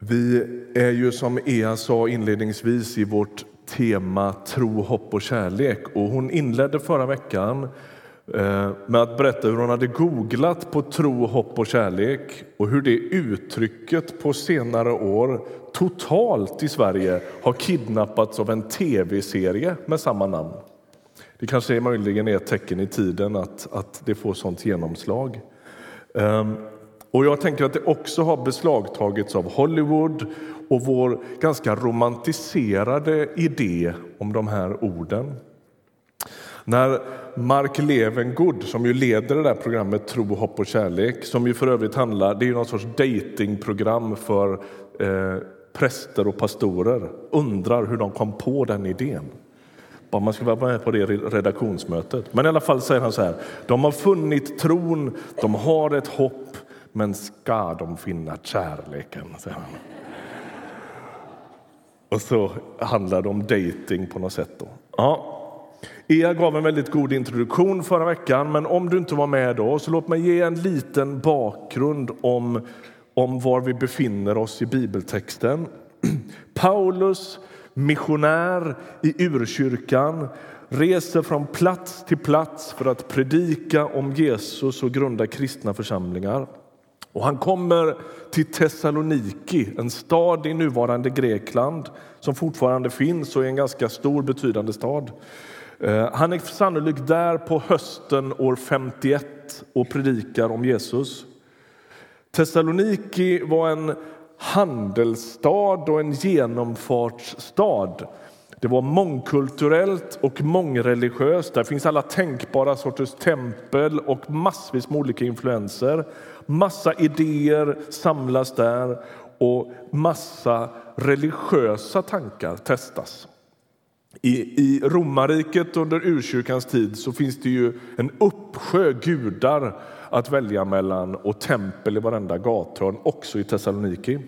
Vi är ju som Ea sa inledningsvis i vårt tema tro, hopp och kärlek. Och hon inledde förra veckan eh, med att berätta hur hon hade googlat på tro, hopp och kärlek och hur det uttrycket på senare år totalt i Sverige har kidnappats av en tv-serie med samma namn. Det kanske är möjligen är ett tecken i tiden att, att det får sånt genomslag. Ehm, och jag tänker att det också har beslagtagits av Hollywood och vår ganska romantiserade idé om de här orden. När Mark Levengood, som ju leder det där programmet Tro, hopp och kärlek som ju för övrigt handlar, det är någon sorts datingprogram för eh, präster och pastorer, undrar hur de kom på den idén. Bara man ska vara med på det redaktionsmötet. Men i alla fall säger han så här, de har funnit tron, de har ett hopp, men ska de finna kärleken? Säger han. Och så handlar det om dating på något sätt. Då. Ja. Ea gav en väldigt god introduktion förra veckan, men om du inte var med då, så låt mig ge en liten bakgrund om, om var vi befinner oss i bibeltexten. Paulus, missionär i urkyrkan, reser från plats till plats för att predika om Jesus och grunda kristna församlingar. Och han kommer till Thessaloniki, en stad i nuvarande Grekland som fortfarande finns och är en ganska stor betydande stad. Eh, han är sannolikt där på hösten år 51 och predikar om Jesus. Thessaloniki var en handelsstad och en genomfartsstad. Det var mångkulturellt och mångreligiöst. Där finns alla tänkbara sorters tempel och massvis med olika influenser. Massa idéer samlas där och massa religiösa tankar testas. I, I romarriket under urkyrkans tid så finns det ju en uppsjö gudar att välja mellan och tempel i varenda gathörn, också i Thessaloniki.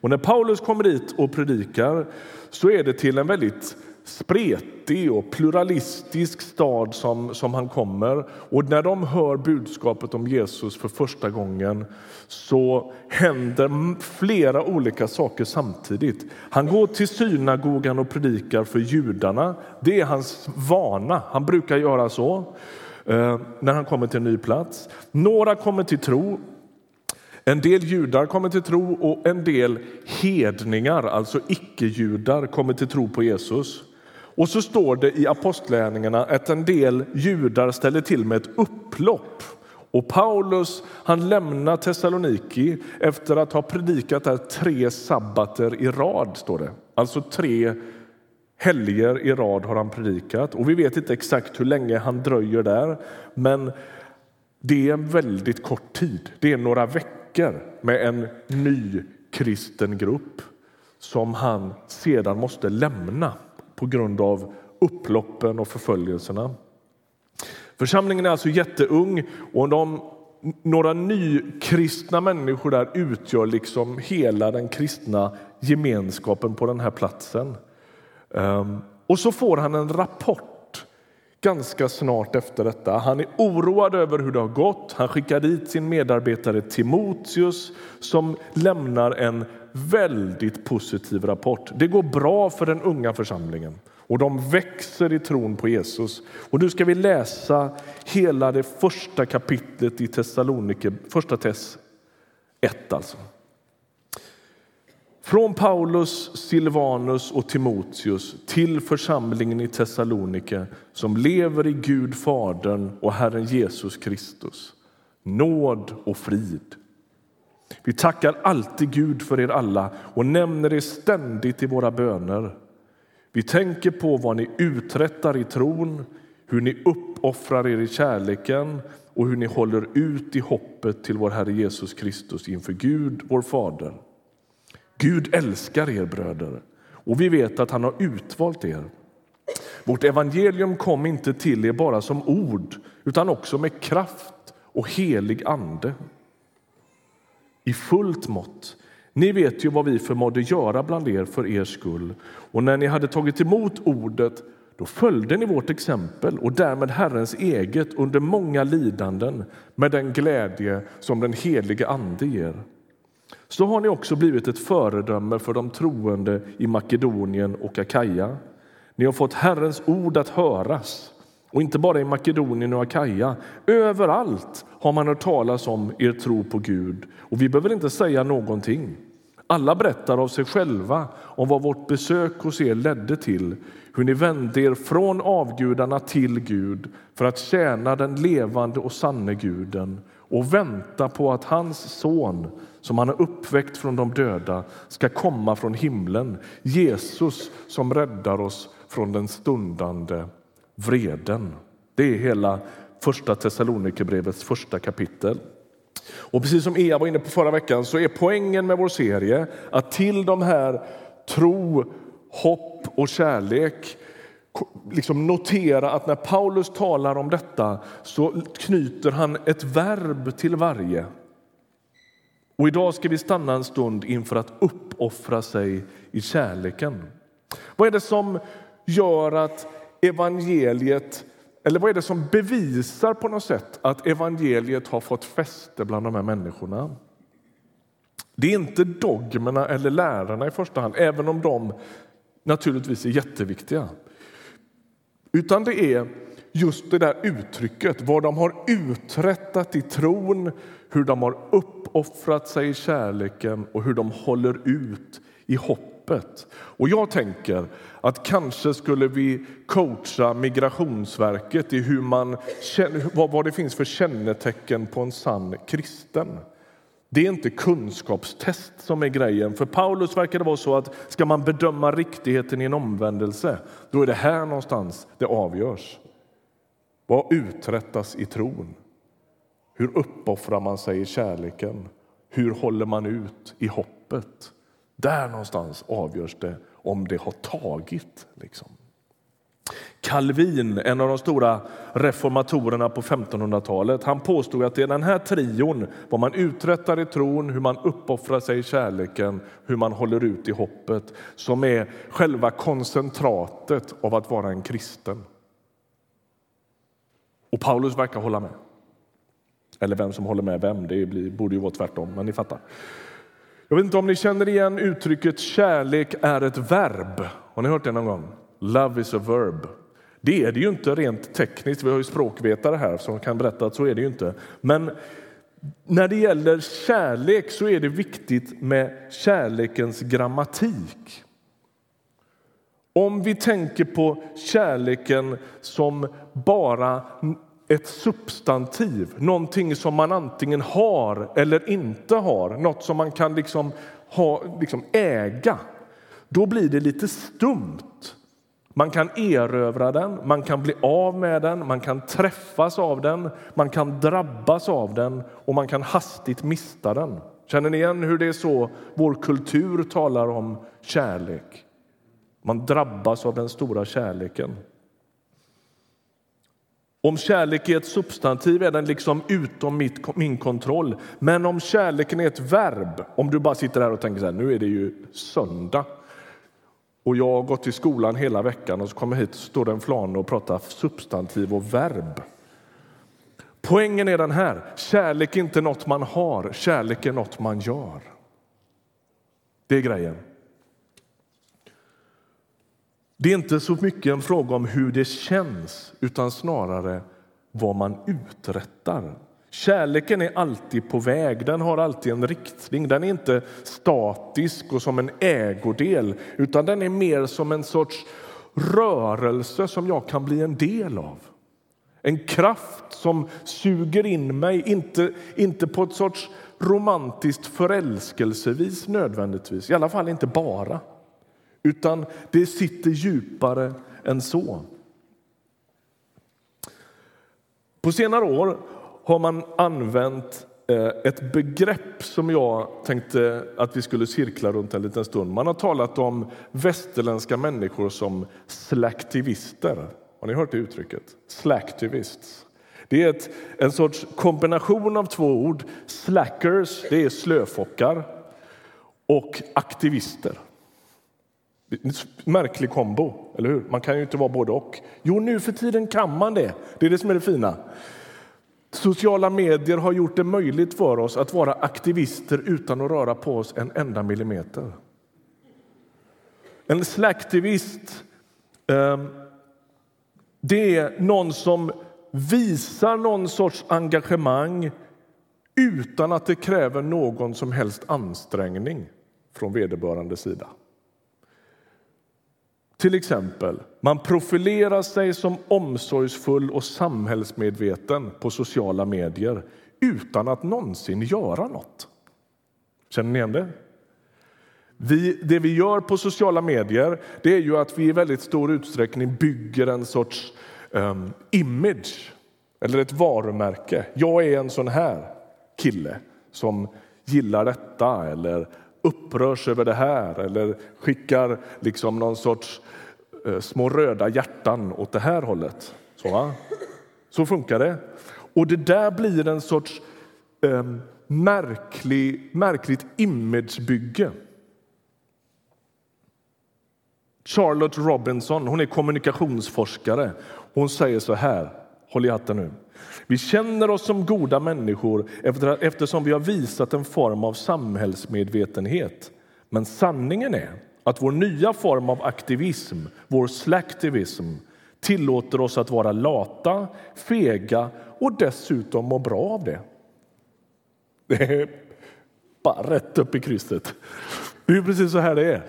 Och när Paulus kommer dit och predikar så är det till en väldigt spretig och pluralistisk stad som, som han kommer. Och när de hör budskapet om Jesus för första gången så händer flera olika saker samtidigt. Han går till synagogan och predikar för judarna. Det är hans vana. Han brukar göra så eh, när han kommer till en ny plats. Några kommer till tro en del judar kommer till tro och en del hedningar, alltså icke-judar, kommer till tro på Jesus. Och så står det i Apostlagärningarna att en del judar ställer till med ett upplopp. Och Paulus han lämnar Thessaloniki efter att ha predikat där tre sabbater i rad. står det. Alltså tre helger i rad har han predikat. Och Vi vet inte exakt hur länge han dröjer där, men det är en väldigt kort tid. Det är några veckor med en ny kristen grupp som han sedan måste lämna på grund av upploppen och förföljelserna. Församlingen är alltså jätteung och de, några nykristna människor där utgör liksom hela den kristna gemenskapen på den här platsen. Ehm, och så får han en rapport ganska snart efter detta. Han är oroad över hur det har gått. Han skickar dit sin medarbetare Timoteus som lämnar en väldigt positiv rapport. Det går bra för den unga församlingen och de växer i tron på Jesus. Och nu ska vi läsa hela det första kapitlet i Thessalonike, första Tess 1 alltså. Från Paulus, Silvanus och Timoteus till församlingen i Thessalonike som lever i Gud Fadern och Herren Jesus Kristus. Nåd och frid. Vi tackar alltid Gud för er alla och nämner er ständigt i våra böner. Vi tänker på vad ni uträttar i tron, hur ni uppoffrar er i kärleken och hur ni håller ut i hoppet till vår Herre Jesus Kristus inför Gud, vår Fader. Gud älskar er bröder och vi vet att han har utvalt er. Vårt evangelium kom inte till er bara som ord utan också med kraft och helig ande i fullt mått. Ni vet ju vad vi förmådde göra bland er för er skull och när ni hade tagit emot ordet då följde ni vårt exempel och därmed Herrens eget under många lidanden med den glädje som den helige Ande ger så har ni också blivit ett föredöme för de troende i Makedonien och Akaja. Ni har fått Herrens ord att höras, och inte bara i Makedonien och Akaja. Överallt har man hört talas om er tro på Gud, och vi behöver inte säga någonting. Alla berättar av sig själva om vad vårt besök hos er ledde till, hur ni vände er från avgudarna till Gud för att tjäna den levande och sanne guden och vänta på att hans son, som han har uppväckt från de döda, ska komma från himlen, Jesus som räddar oss från den stundande vreden. Det är hela första Thessalonikerbrevets första kapitel. Och precis som Ea var inne på förra veckan så är poängen med vår serie att till de här tro, hopp och kärlek liksom notera att när Paulus talar om detta så knyter han ett verb till varje. Och idag ska vi stanna en stund inför att uppoffra sig i kärleken. Vad är det som gör att evangeliet eller vad är det som bevisar på något sätt att evangeliet har fått fäste bland de här människorna? Det är inte dogmerna eller lärarna i första hand, även om de naturligtvis är jätteviktiga. Utan det är just det där uttrycket, vad de har uträttat i tron, hur de har uppoffrat sig i kärleken och hur de håller ut i hoppet. Och jag tänker att kanske skulle vi coacha Migrationsverket i hur man, vad det finns för kännetecken på en sann kristen. Det är inte kunskapstest som är grejen. För Paulus verkar det vara så att ska man bedöma riktigheten i en omvändelse, då är det här någonstans det avgörs. Vad uträttas i tron? Hur uppoffrar man sig i kärleken? Hur håller man ut i hoppet? Där någonstans avgörs det om det har tagit. Liksom. Calvin, en av de stora reformatorerna på 1500-talet, han påstod att det är den här trion, vad man uträttar i tron, hur man uppoffrar sig i kärleken, hur man håller ut i hoppet, som är själva koncentratet av att vara en kristen. Och Paulus verkar hålla med. Eller vem som håller med vem, det borde ju vara tvärtom, men ni fattar. Jag vet inte om ni känner igen uttrycket kärlek är ett verb. Har ni hört det någon gång? Love is a verb. Det är det ju inte rent tekniskt. Vi har ju språkvetare här som kan berätta att så är det ju inte. Men när det gäller kärlek så är det viktigt med kärlekens grammatik. Om vi tänker på kärleken som bara ett substantiv, någonting som man antingen har eller inte har, något som man kan liksom ha, liksom äga, då blir det lite stumt. Man kan erövra den, man kan bli av med den, man kan träffas av den, man kan drabbas av den och man kan hastigt mista den. Känner ni igen hur det är så vår kultur talar om kärlek? Man drabbas av den stora kärleken. Om kärlek är ett substantiv är den liksom utom mitt, min kontroll. Men om kärleken är ett verb, om du bara sitter här och tänker så här, nu är det ju söndag och jag har gått i skolan hela veckan och så kommer hit och står det en flan och pratar substantiv och verb. Poängen är den här, kärlek är inte något man har, kärlek är något man gör. Det är grejen. Det är inte så mycket en fråga om hur det känns, utan snarare vad man uträttar. Kärleken är alltid på väg, den har alltid en riktning. Den är inte statisk och som en ägodel, utan den är mer som en sorts rörelse som jag kan bli en del av. En kraft som suger in mig, inte, inte på ett sorts romantiskt förälskelsevis nödvändigtvis, i alla fall inte bara. Utan det sitter djupare än så. På senare år har man använt eh, ett begrepp som jag tänkte att vi skulle cirkla runt en liten stund. Man har talat om västerländska människor som slacktivister. Har ni hört det uttrycket? Slacktivists. Det är ett, en sorts kombination av två ord. Slackers, det är slöfockar, och aktivister. Märklig kombo, eller hur? Man kan ju inte vara både och. Jo, nu för tiden kan man det. Det är det som är det fina. Sociala medier har gjort det möjligt för oss att vara aktivister utan att röra på oss en enda millimeter. En slacktivist ehm, det är någon som visar någon sorts engagemang utan att det kräver någon som helst ansträngning från vederbörande sida. Till exempel, man profilerar sig som omsorgsfull och samhällsmedveten på sociala medier utan att någonsin göra något. Känner ni igen det? Vi, det vi gör på sociala medier det är ju att vi i väldigt stor utsträckning bygger en sorts um, image eller ett varumärke. Jag är en sån här kille som gillar detta eller upprörs över det här eller skickar liksom någon sorts Eh, små röda hjärtan åt det här hållet. Så, va? Så funkar det. Och det där blir en sorts eh, märklig, märkligt imagebygge. Charlotte Robinson hon är kommunikationsforskare. Hon säger så här, håll i hatten nu. Vi känner oss som goda människor eftersom vi har visat en form av samhällsmedvetenhet. Men sanningen är att vår nya form av aktivism, vår slacktivism tillåter oss att vara lata, fega och dessutom må bra av det. Det är bara rätt upp i krysset. Det är precis så här det är.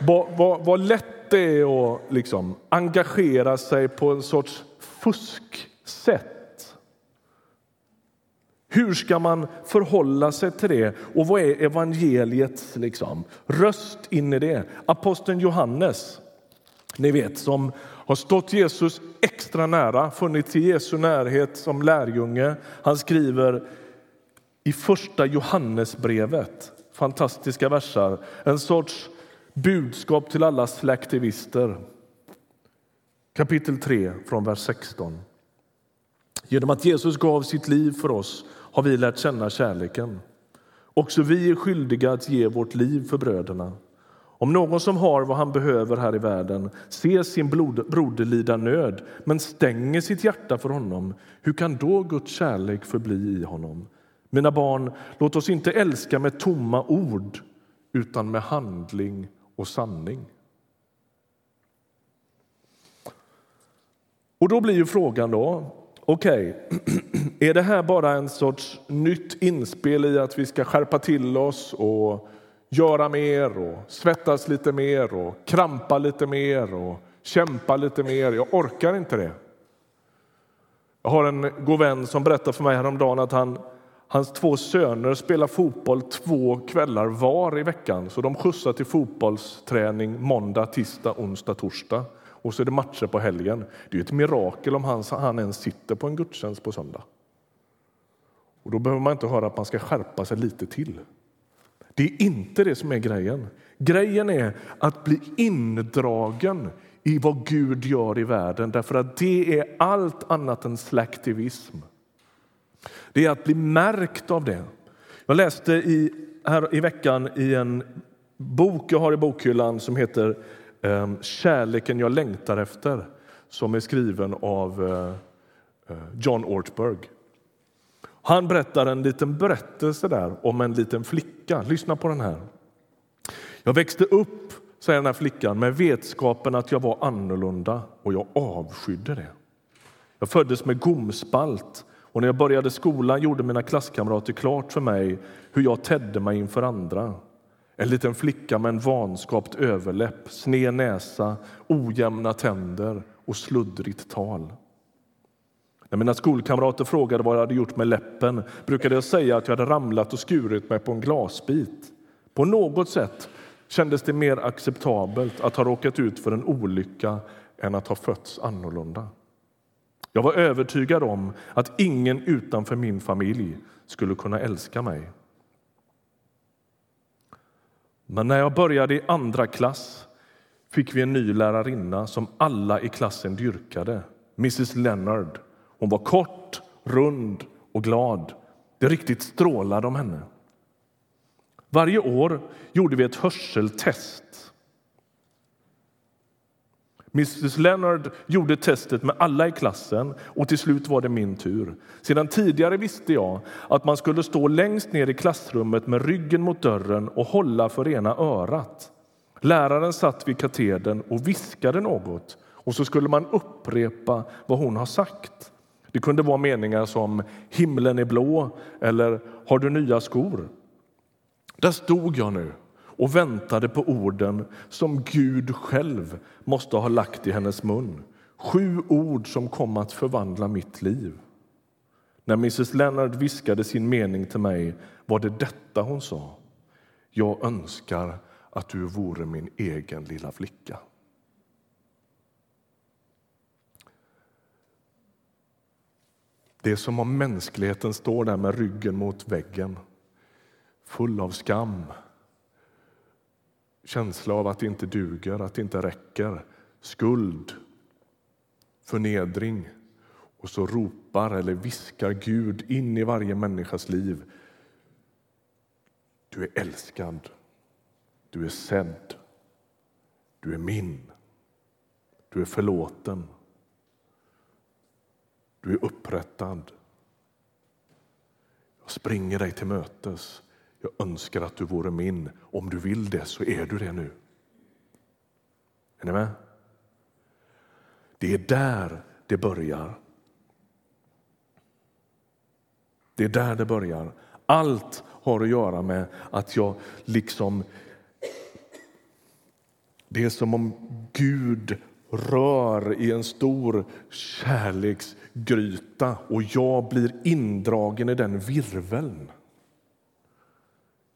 Vad, vad, vad lätt det är att liksom engagera sig på en sorts fusksätt hur ska man förhålla sig till det? Och vad är evangeliets liksom, röst in i det? Aposteln Johannes, ni vet, som har stått Jesus extra nära, funnits i Jesu närhet som lärjunge. Han skriver i första Johannesbrevet, fantastiska versar, en sorts budskap till alla släktivister. Kapitel 3, från vers 16. Genom att Jesus gav sitt liv för oss har vi lärt känna kärleken. Också vi är skyldiga att ge vårt liv för bröderna. Om någon som har vad han behöver här i världen ser sin broder lida nöd men stänger sitt hjärta för honom, hur kan då Guds kärlek förbli i honom? Mina barn, låt oss inte älska med tomma ord utan med handling och sanning. Och då blir ju frågan då, okej, okay. är det här bara en sorts nytt inspel i att vi ska skärpa till oss och göra mer och svettas lite mer och krampa lite mer och kämpa lite mer? Jag orkar inte det. Jag har en god vän som berättade för mig häromdagen att han, hans två söner spelar fotboll två kvällar var i veckan. Så de skjutsar till fotbollsträning måndag, tisdag, onsdag, torsdag och så är det matcher på helgen. Det är ett mirakel om han, han ens sitter på en gudstjänst på söndag. Och Då behöver man inte höra att man ska skärpa sig lite till. Det är inte det som är grejen. Grejen är att bli indragen i vad Gud gör i världen därför att det är allt annat än slaktivism. Det är att bli märkt av det. Jag läste i, här i veckan i en bok jag har i bokhyllan som heter Ehm, kärleken jag längtar efter som är skriven av eh, eh, John Ortberg. Han berättar en liten berättelse där om en liten flicka. Lyssna på den här. Jag växte upp, säger den här flickan, med vetskapen att jag var annorlunda och jag avskydde det. Jag föddes med gomspalt och när jag började skolan gjorde mina klasskamrater klart för mig hur jag tedde mig inför andra. En liten flicka med en vanskapt överläpp, sned näsa, ojämna tänder och sluddrigt tal. När mina skolkamrater frågade vad jag hade gjort med läppen brukade jag säga att jag hade ramlat och skurit mig på en glasbit. På något sätt kändes det mer acceptabelt att ha råkat ut för en olycka än att ha fötts annorlunda. Jag var övertygad om att ingen utanför min familj skulle kunna älska mig. Men när jag började i andra klass fick vi en ny lärarinna som alla i klassen dyrkade, Mrs Leonard. Hon var kort, rund och glad. Det riktigt strålade om henne. Varje år gjorde vi ett hörseltest. Mrs Leonard gjorde testet med alla i klassen och till slut var det min tur. Sedan tidigare visste jag att man skulle stå längst ner i klassrummet med ryggen mot dörren och hålla för ena örat. Läraren satt vid katedern och viskade något och så skulle man upprepa vad hon har sagt. Det kunde vara meningar som himlen är blå eller har du nya skor? Där stod jag nu och väntade på orden som Gud själv måste ha lagt i hennes mun. Sju ord som kom att förvandla mitt liv. När mrs Leonard viskade sin mening till mig var det detta hon sa. Jag önskar att du vore min egen lilla flicka. Det är som om mänskligheten står där med ryggen mot väggen full av skam känsla av att det inte duger, att det inte räcker, skuld, förnedring. Och så ropar eller viskar Gud in i varje människas liv. Du är älskad. Du är sedd. Du är min. Du är förlåten. Du är upprättad. Jag springer dig till mötes. Jag önskar att du vore min. Om du vill det så är du det nu. Är ni med? Det är där det börjar. Det är där det börjar. Allt har att göra med att jag liksom... Det är som om Gud rör i en stor kärleksgryta och jag blir indragen i den virveln.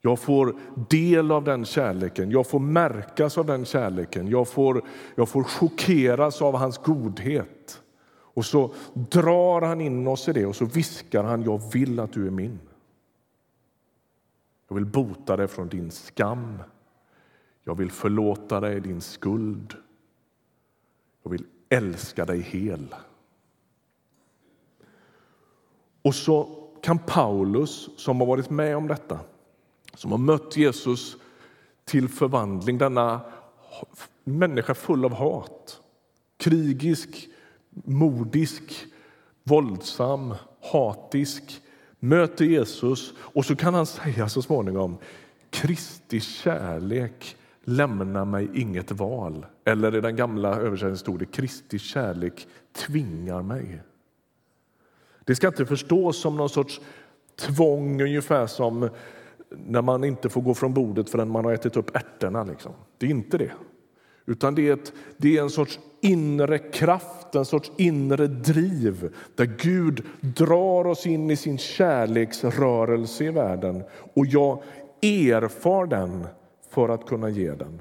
Jag får del av den kärleken, jag får märkas av den kärleken. Jag får, jag får chockeras av hans godhet. Och så drar han in oss i det och så viskar han jag vill att du är min. Jag vill bota dig från din skam. Jag vill förlåta dig din skuld. Jag vill älska dig hel. Och så kan Paulus, som har varit med om detta som har mött Jesus till förvandling. Denna människa full av hat. Krigisk, modisk, våldsam, hatisk möter Jesus och så kan han säga så småningom Kristi kärlek lämnar mig inget val. Eller i den gamla översättningen stod det Kristi kärlek tvingar mig. Det ska inte förstås som någon sorts tvång, ungefär som när man inte får gå från bordet förrän man har ätit upp ärtorna. Liksom. Det är inte det. Utan det är, ett, det är en sorts inre kraft, en sorts inre driv där Gud drar oss in i sin kärleksrörelse i världen och jag erfar den för att kunna ge den.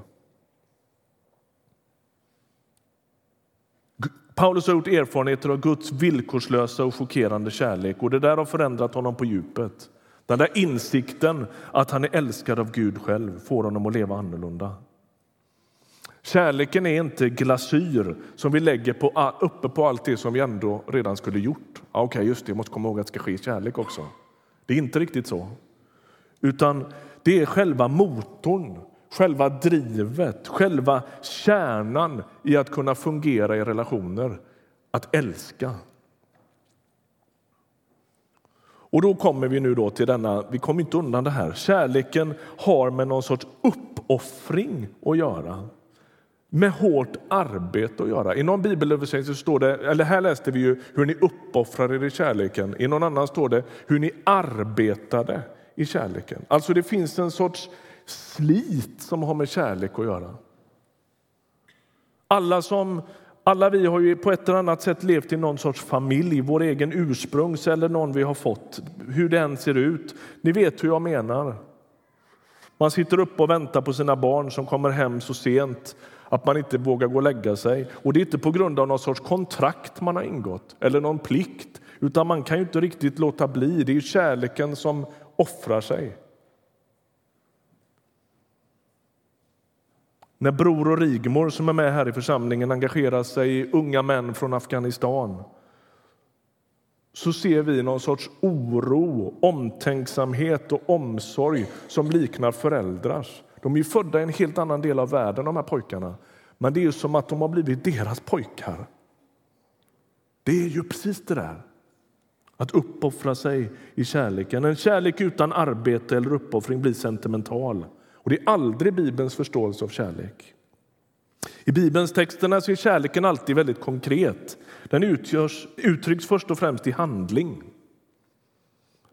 Paulus har gjort erfarenheter av Guds villkorslösa och chockerande kärlek och det där har förändrat honom på djupet. Den där insikten att han är älskad av Gud själv får honom att leva annorlunda. Kärleken är inte glasyr som vi lägger på, uppe på allt det som vi ändå redan skulle gjort. Ja, Okej, okay, just det, jag måste komma ihåg att det ska ske kärlek också. Det är inte riktigt så. Utan det är själva motorn, själva drivet, själva kärnan i att kunna fungera i relationer. Att älska. Och då kommer vi nu då till denna, vi kommer inte undan det här. Kärleken har med någon sorts uppoffring att göra. Med hårt arbete att göra. I någon bibelöversättning står det, eller här läste vi ju hur ni uppoffrar er i kärleken. I någon annan står det hur ni arbetade i kärleken. Alltså det finns en sorts slit som har med kärlek att göra. Alla som alla vi har ju på ett eller annat sätt levt i någon sorts familj, vår egen ursprungs eller någon vi har fått, hur den ser ut. Ni vet hur jag menar. Man sitter uppe och väntar på sina barn som kommer hem så sent att man inte vågar gå och lägga sig. Och det är inte på grund av någon sorts kontrakt man har ingått eller någon plikt, utan man kan ju inte riktigt låta bli. Det är kärleken som offrar sig. När Bror och Rigmor som är med här i församlingen engagerar sig i unga män från Afghanistan så ser vi någon sorts oro, omtänksamhet och omsorg som liknar föräldrars. De är födda i en helt annan del av världen, de här pojkarna. men det är som att de har blivit deras pojkar. Det är ju precis det där. Att uppoffra sig i kärleken. En kärlek utan arbete eller uppoffring blir sentimental. Och Det är aldrig Bibelns förståelse av kärlek. I Bibelns texterna är kärleken alltid väldigt konkret. Den utgörs, uttrycks först och främst i handling.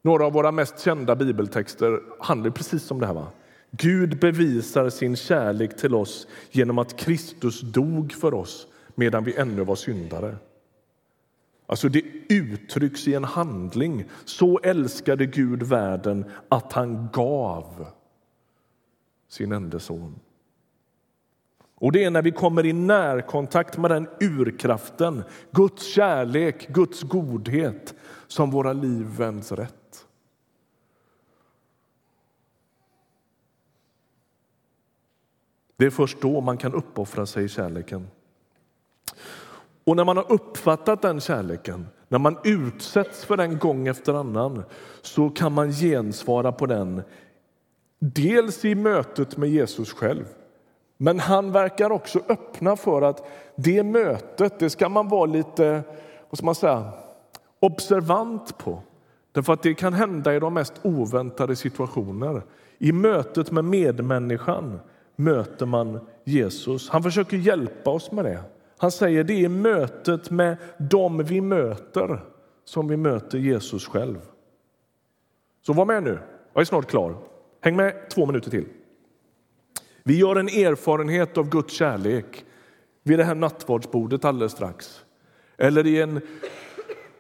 Några av våra mest kända bibeltexter handlar precis om det här. Va? Gud bevisar sin kärlek till oss genom att Kristus dog för oss medan vi ännu var syndare. Alltså det uttrycks i en handling. Så älskade Gud världen att han gav sin enda son. Och det är när vi kommer i närkontakt med den urkraften, Guds kärlek, Guds godhet, som våra liv vänds rätt. Det är först då man kan uppoffra sig i kärleken. Och när man har uppfattat den kärleken, när man utsätts för den gång efter annan, så kan man gensvara på den. Dels i mötet med Jesus själv, men han verkar också öppna för att det mötet, det ska man vara lite, vad ska man säga, observant på. Därför att det kan hända i de mest oväntade situationer. I mötet med medmänniskan möter man Jesus. Han försöker hjälpa oss med det. Han säger det är mötet med dem vi möter som vi möter Jesus själv. Så var med nu. Jag är snart klar. Häng med två minuter till. Vi gör en erfarenhet av Guds kärlek vid det här nattvardsbordet alldeles strax. Eller i en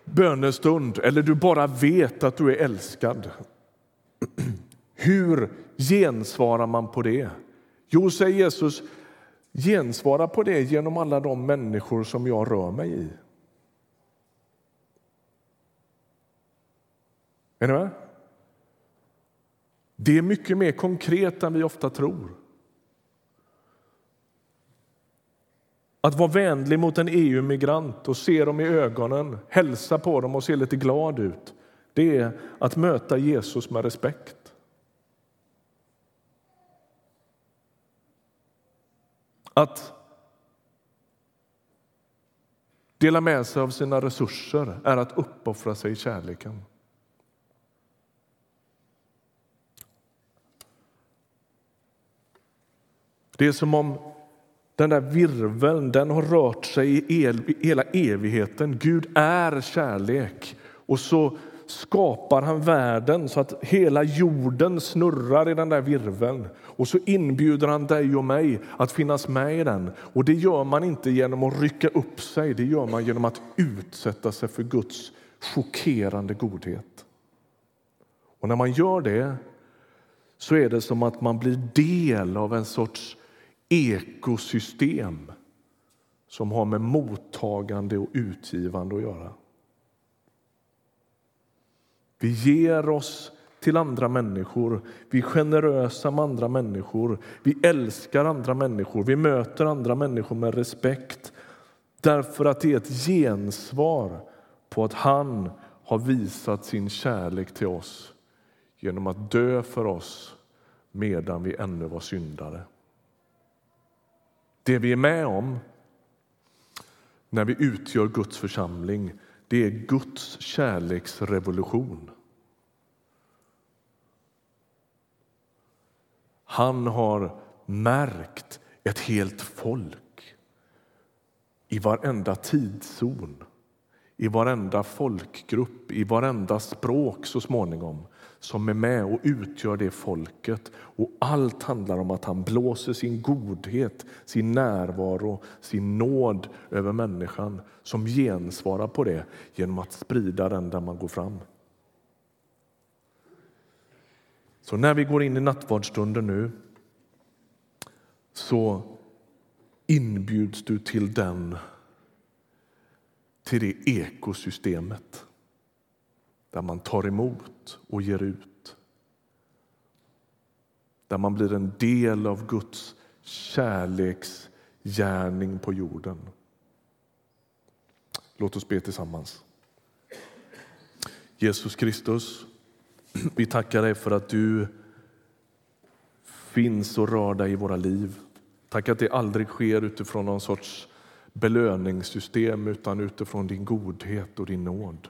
bönestund, eller du bara vet att du är älskad. Hur gensvarar man på det? Jo, säger Jesus, gensvara på det genom alla de människor som jag rör mig i. Är ni med? Det är mycket mer konkret än vi ofta tror. Att vara vänlig mot en EU-migrant och se dem i ögonen, hälsa på dem och se lite glad ut, det är att möta Jesus med respekt. Att dela med sig av sina resurser är att uppoffra sig i kärleken. Det är som om den där virveln den har rört sig i hela evigheten. Gud är kärlek. Och så skapar han världen så att hela jorden snurrar i den där virveln. Och så inbjuder han dig och mig att finnas med i den. Och det gör man inte genom att rycka upp sig, det gör man genom att utsätta sig för Guds chockerande godhet. Och när man gör det så är det som att man blir del av en sorts ekosystem som har med mottagande och utgivande att göra. Vi ger oss till andra människor. Vi är generösa med andra människor. Vi älskar andra människor. Vi möter andra människor med respekt därför att det är ett gensvar på att han har visat sin kärlek till oss genom att dö för oss medan vi ännu var syndare. Det vi är med om när vi utgör Guds församling det är Guds kärleksrevolution. Han har märkt ett helt folk i varenda tidszon, i varenda folkgrupp, i varenda språk så småningom som är med och utgör det folket. Och Allt handlar om att han blåser sin godhet, sin närvaro, sin nåd över människan som gensvarar på det genom att sprida den där man går fram. Så när vi går in i nattvardsstunden nu så inbjuds du till den till det ekosystemet där man tar emot och ger ut. Där man blir en del av Guds kärleksgärning på jorden. Låt oss be tillsammans. Jesus Kristus, vi tackar dig för att du finns och rör dig i våra liv. Tack att det aldrig sker utifrån någon sorts belöningssystem utan utifrån din godhet och din nåd.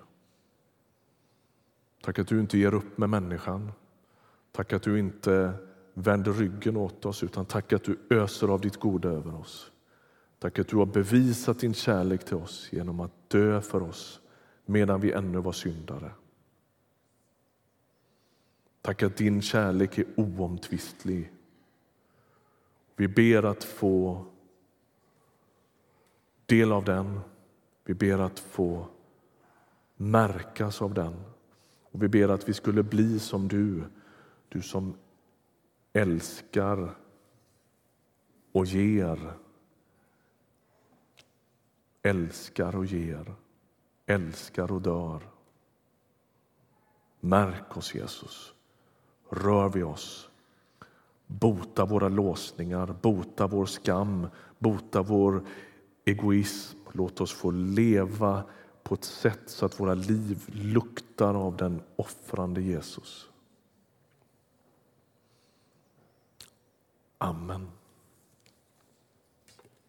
Tack att du inte ger upp med människan. Tack att du inte vänder ryggen åt oss utan tack att du öser av ditt goda över oss. Tack att du har bevisat din kärlek till oss genom att dö för oss medan vi ännu var syndare. Tack att din kärlek är oomtvistlig. Vi ber att få del av den. Vi ber att få märkas av den. Och vi ber att vi skulle bli som du, du som älskar och ger. Älskar och ger, älskar och dör. Märk oss, Jesus. Rör vi oss. Bota våra låsningar, bota vår skam, bota vår egoism. Låt oss få leva på ett sätt så att våra liv luktar av den offrande Jesus. Amen.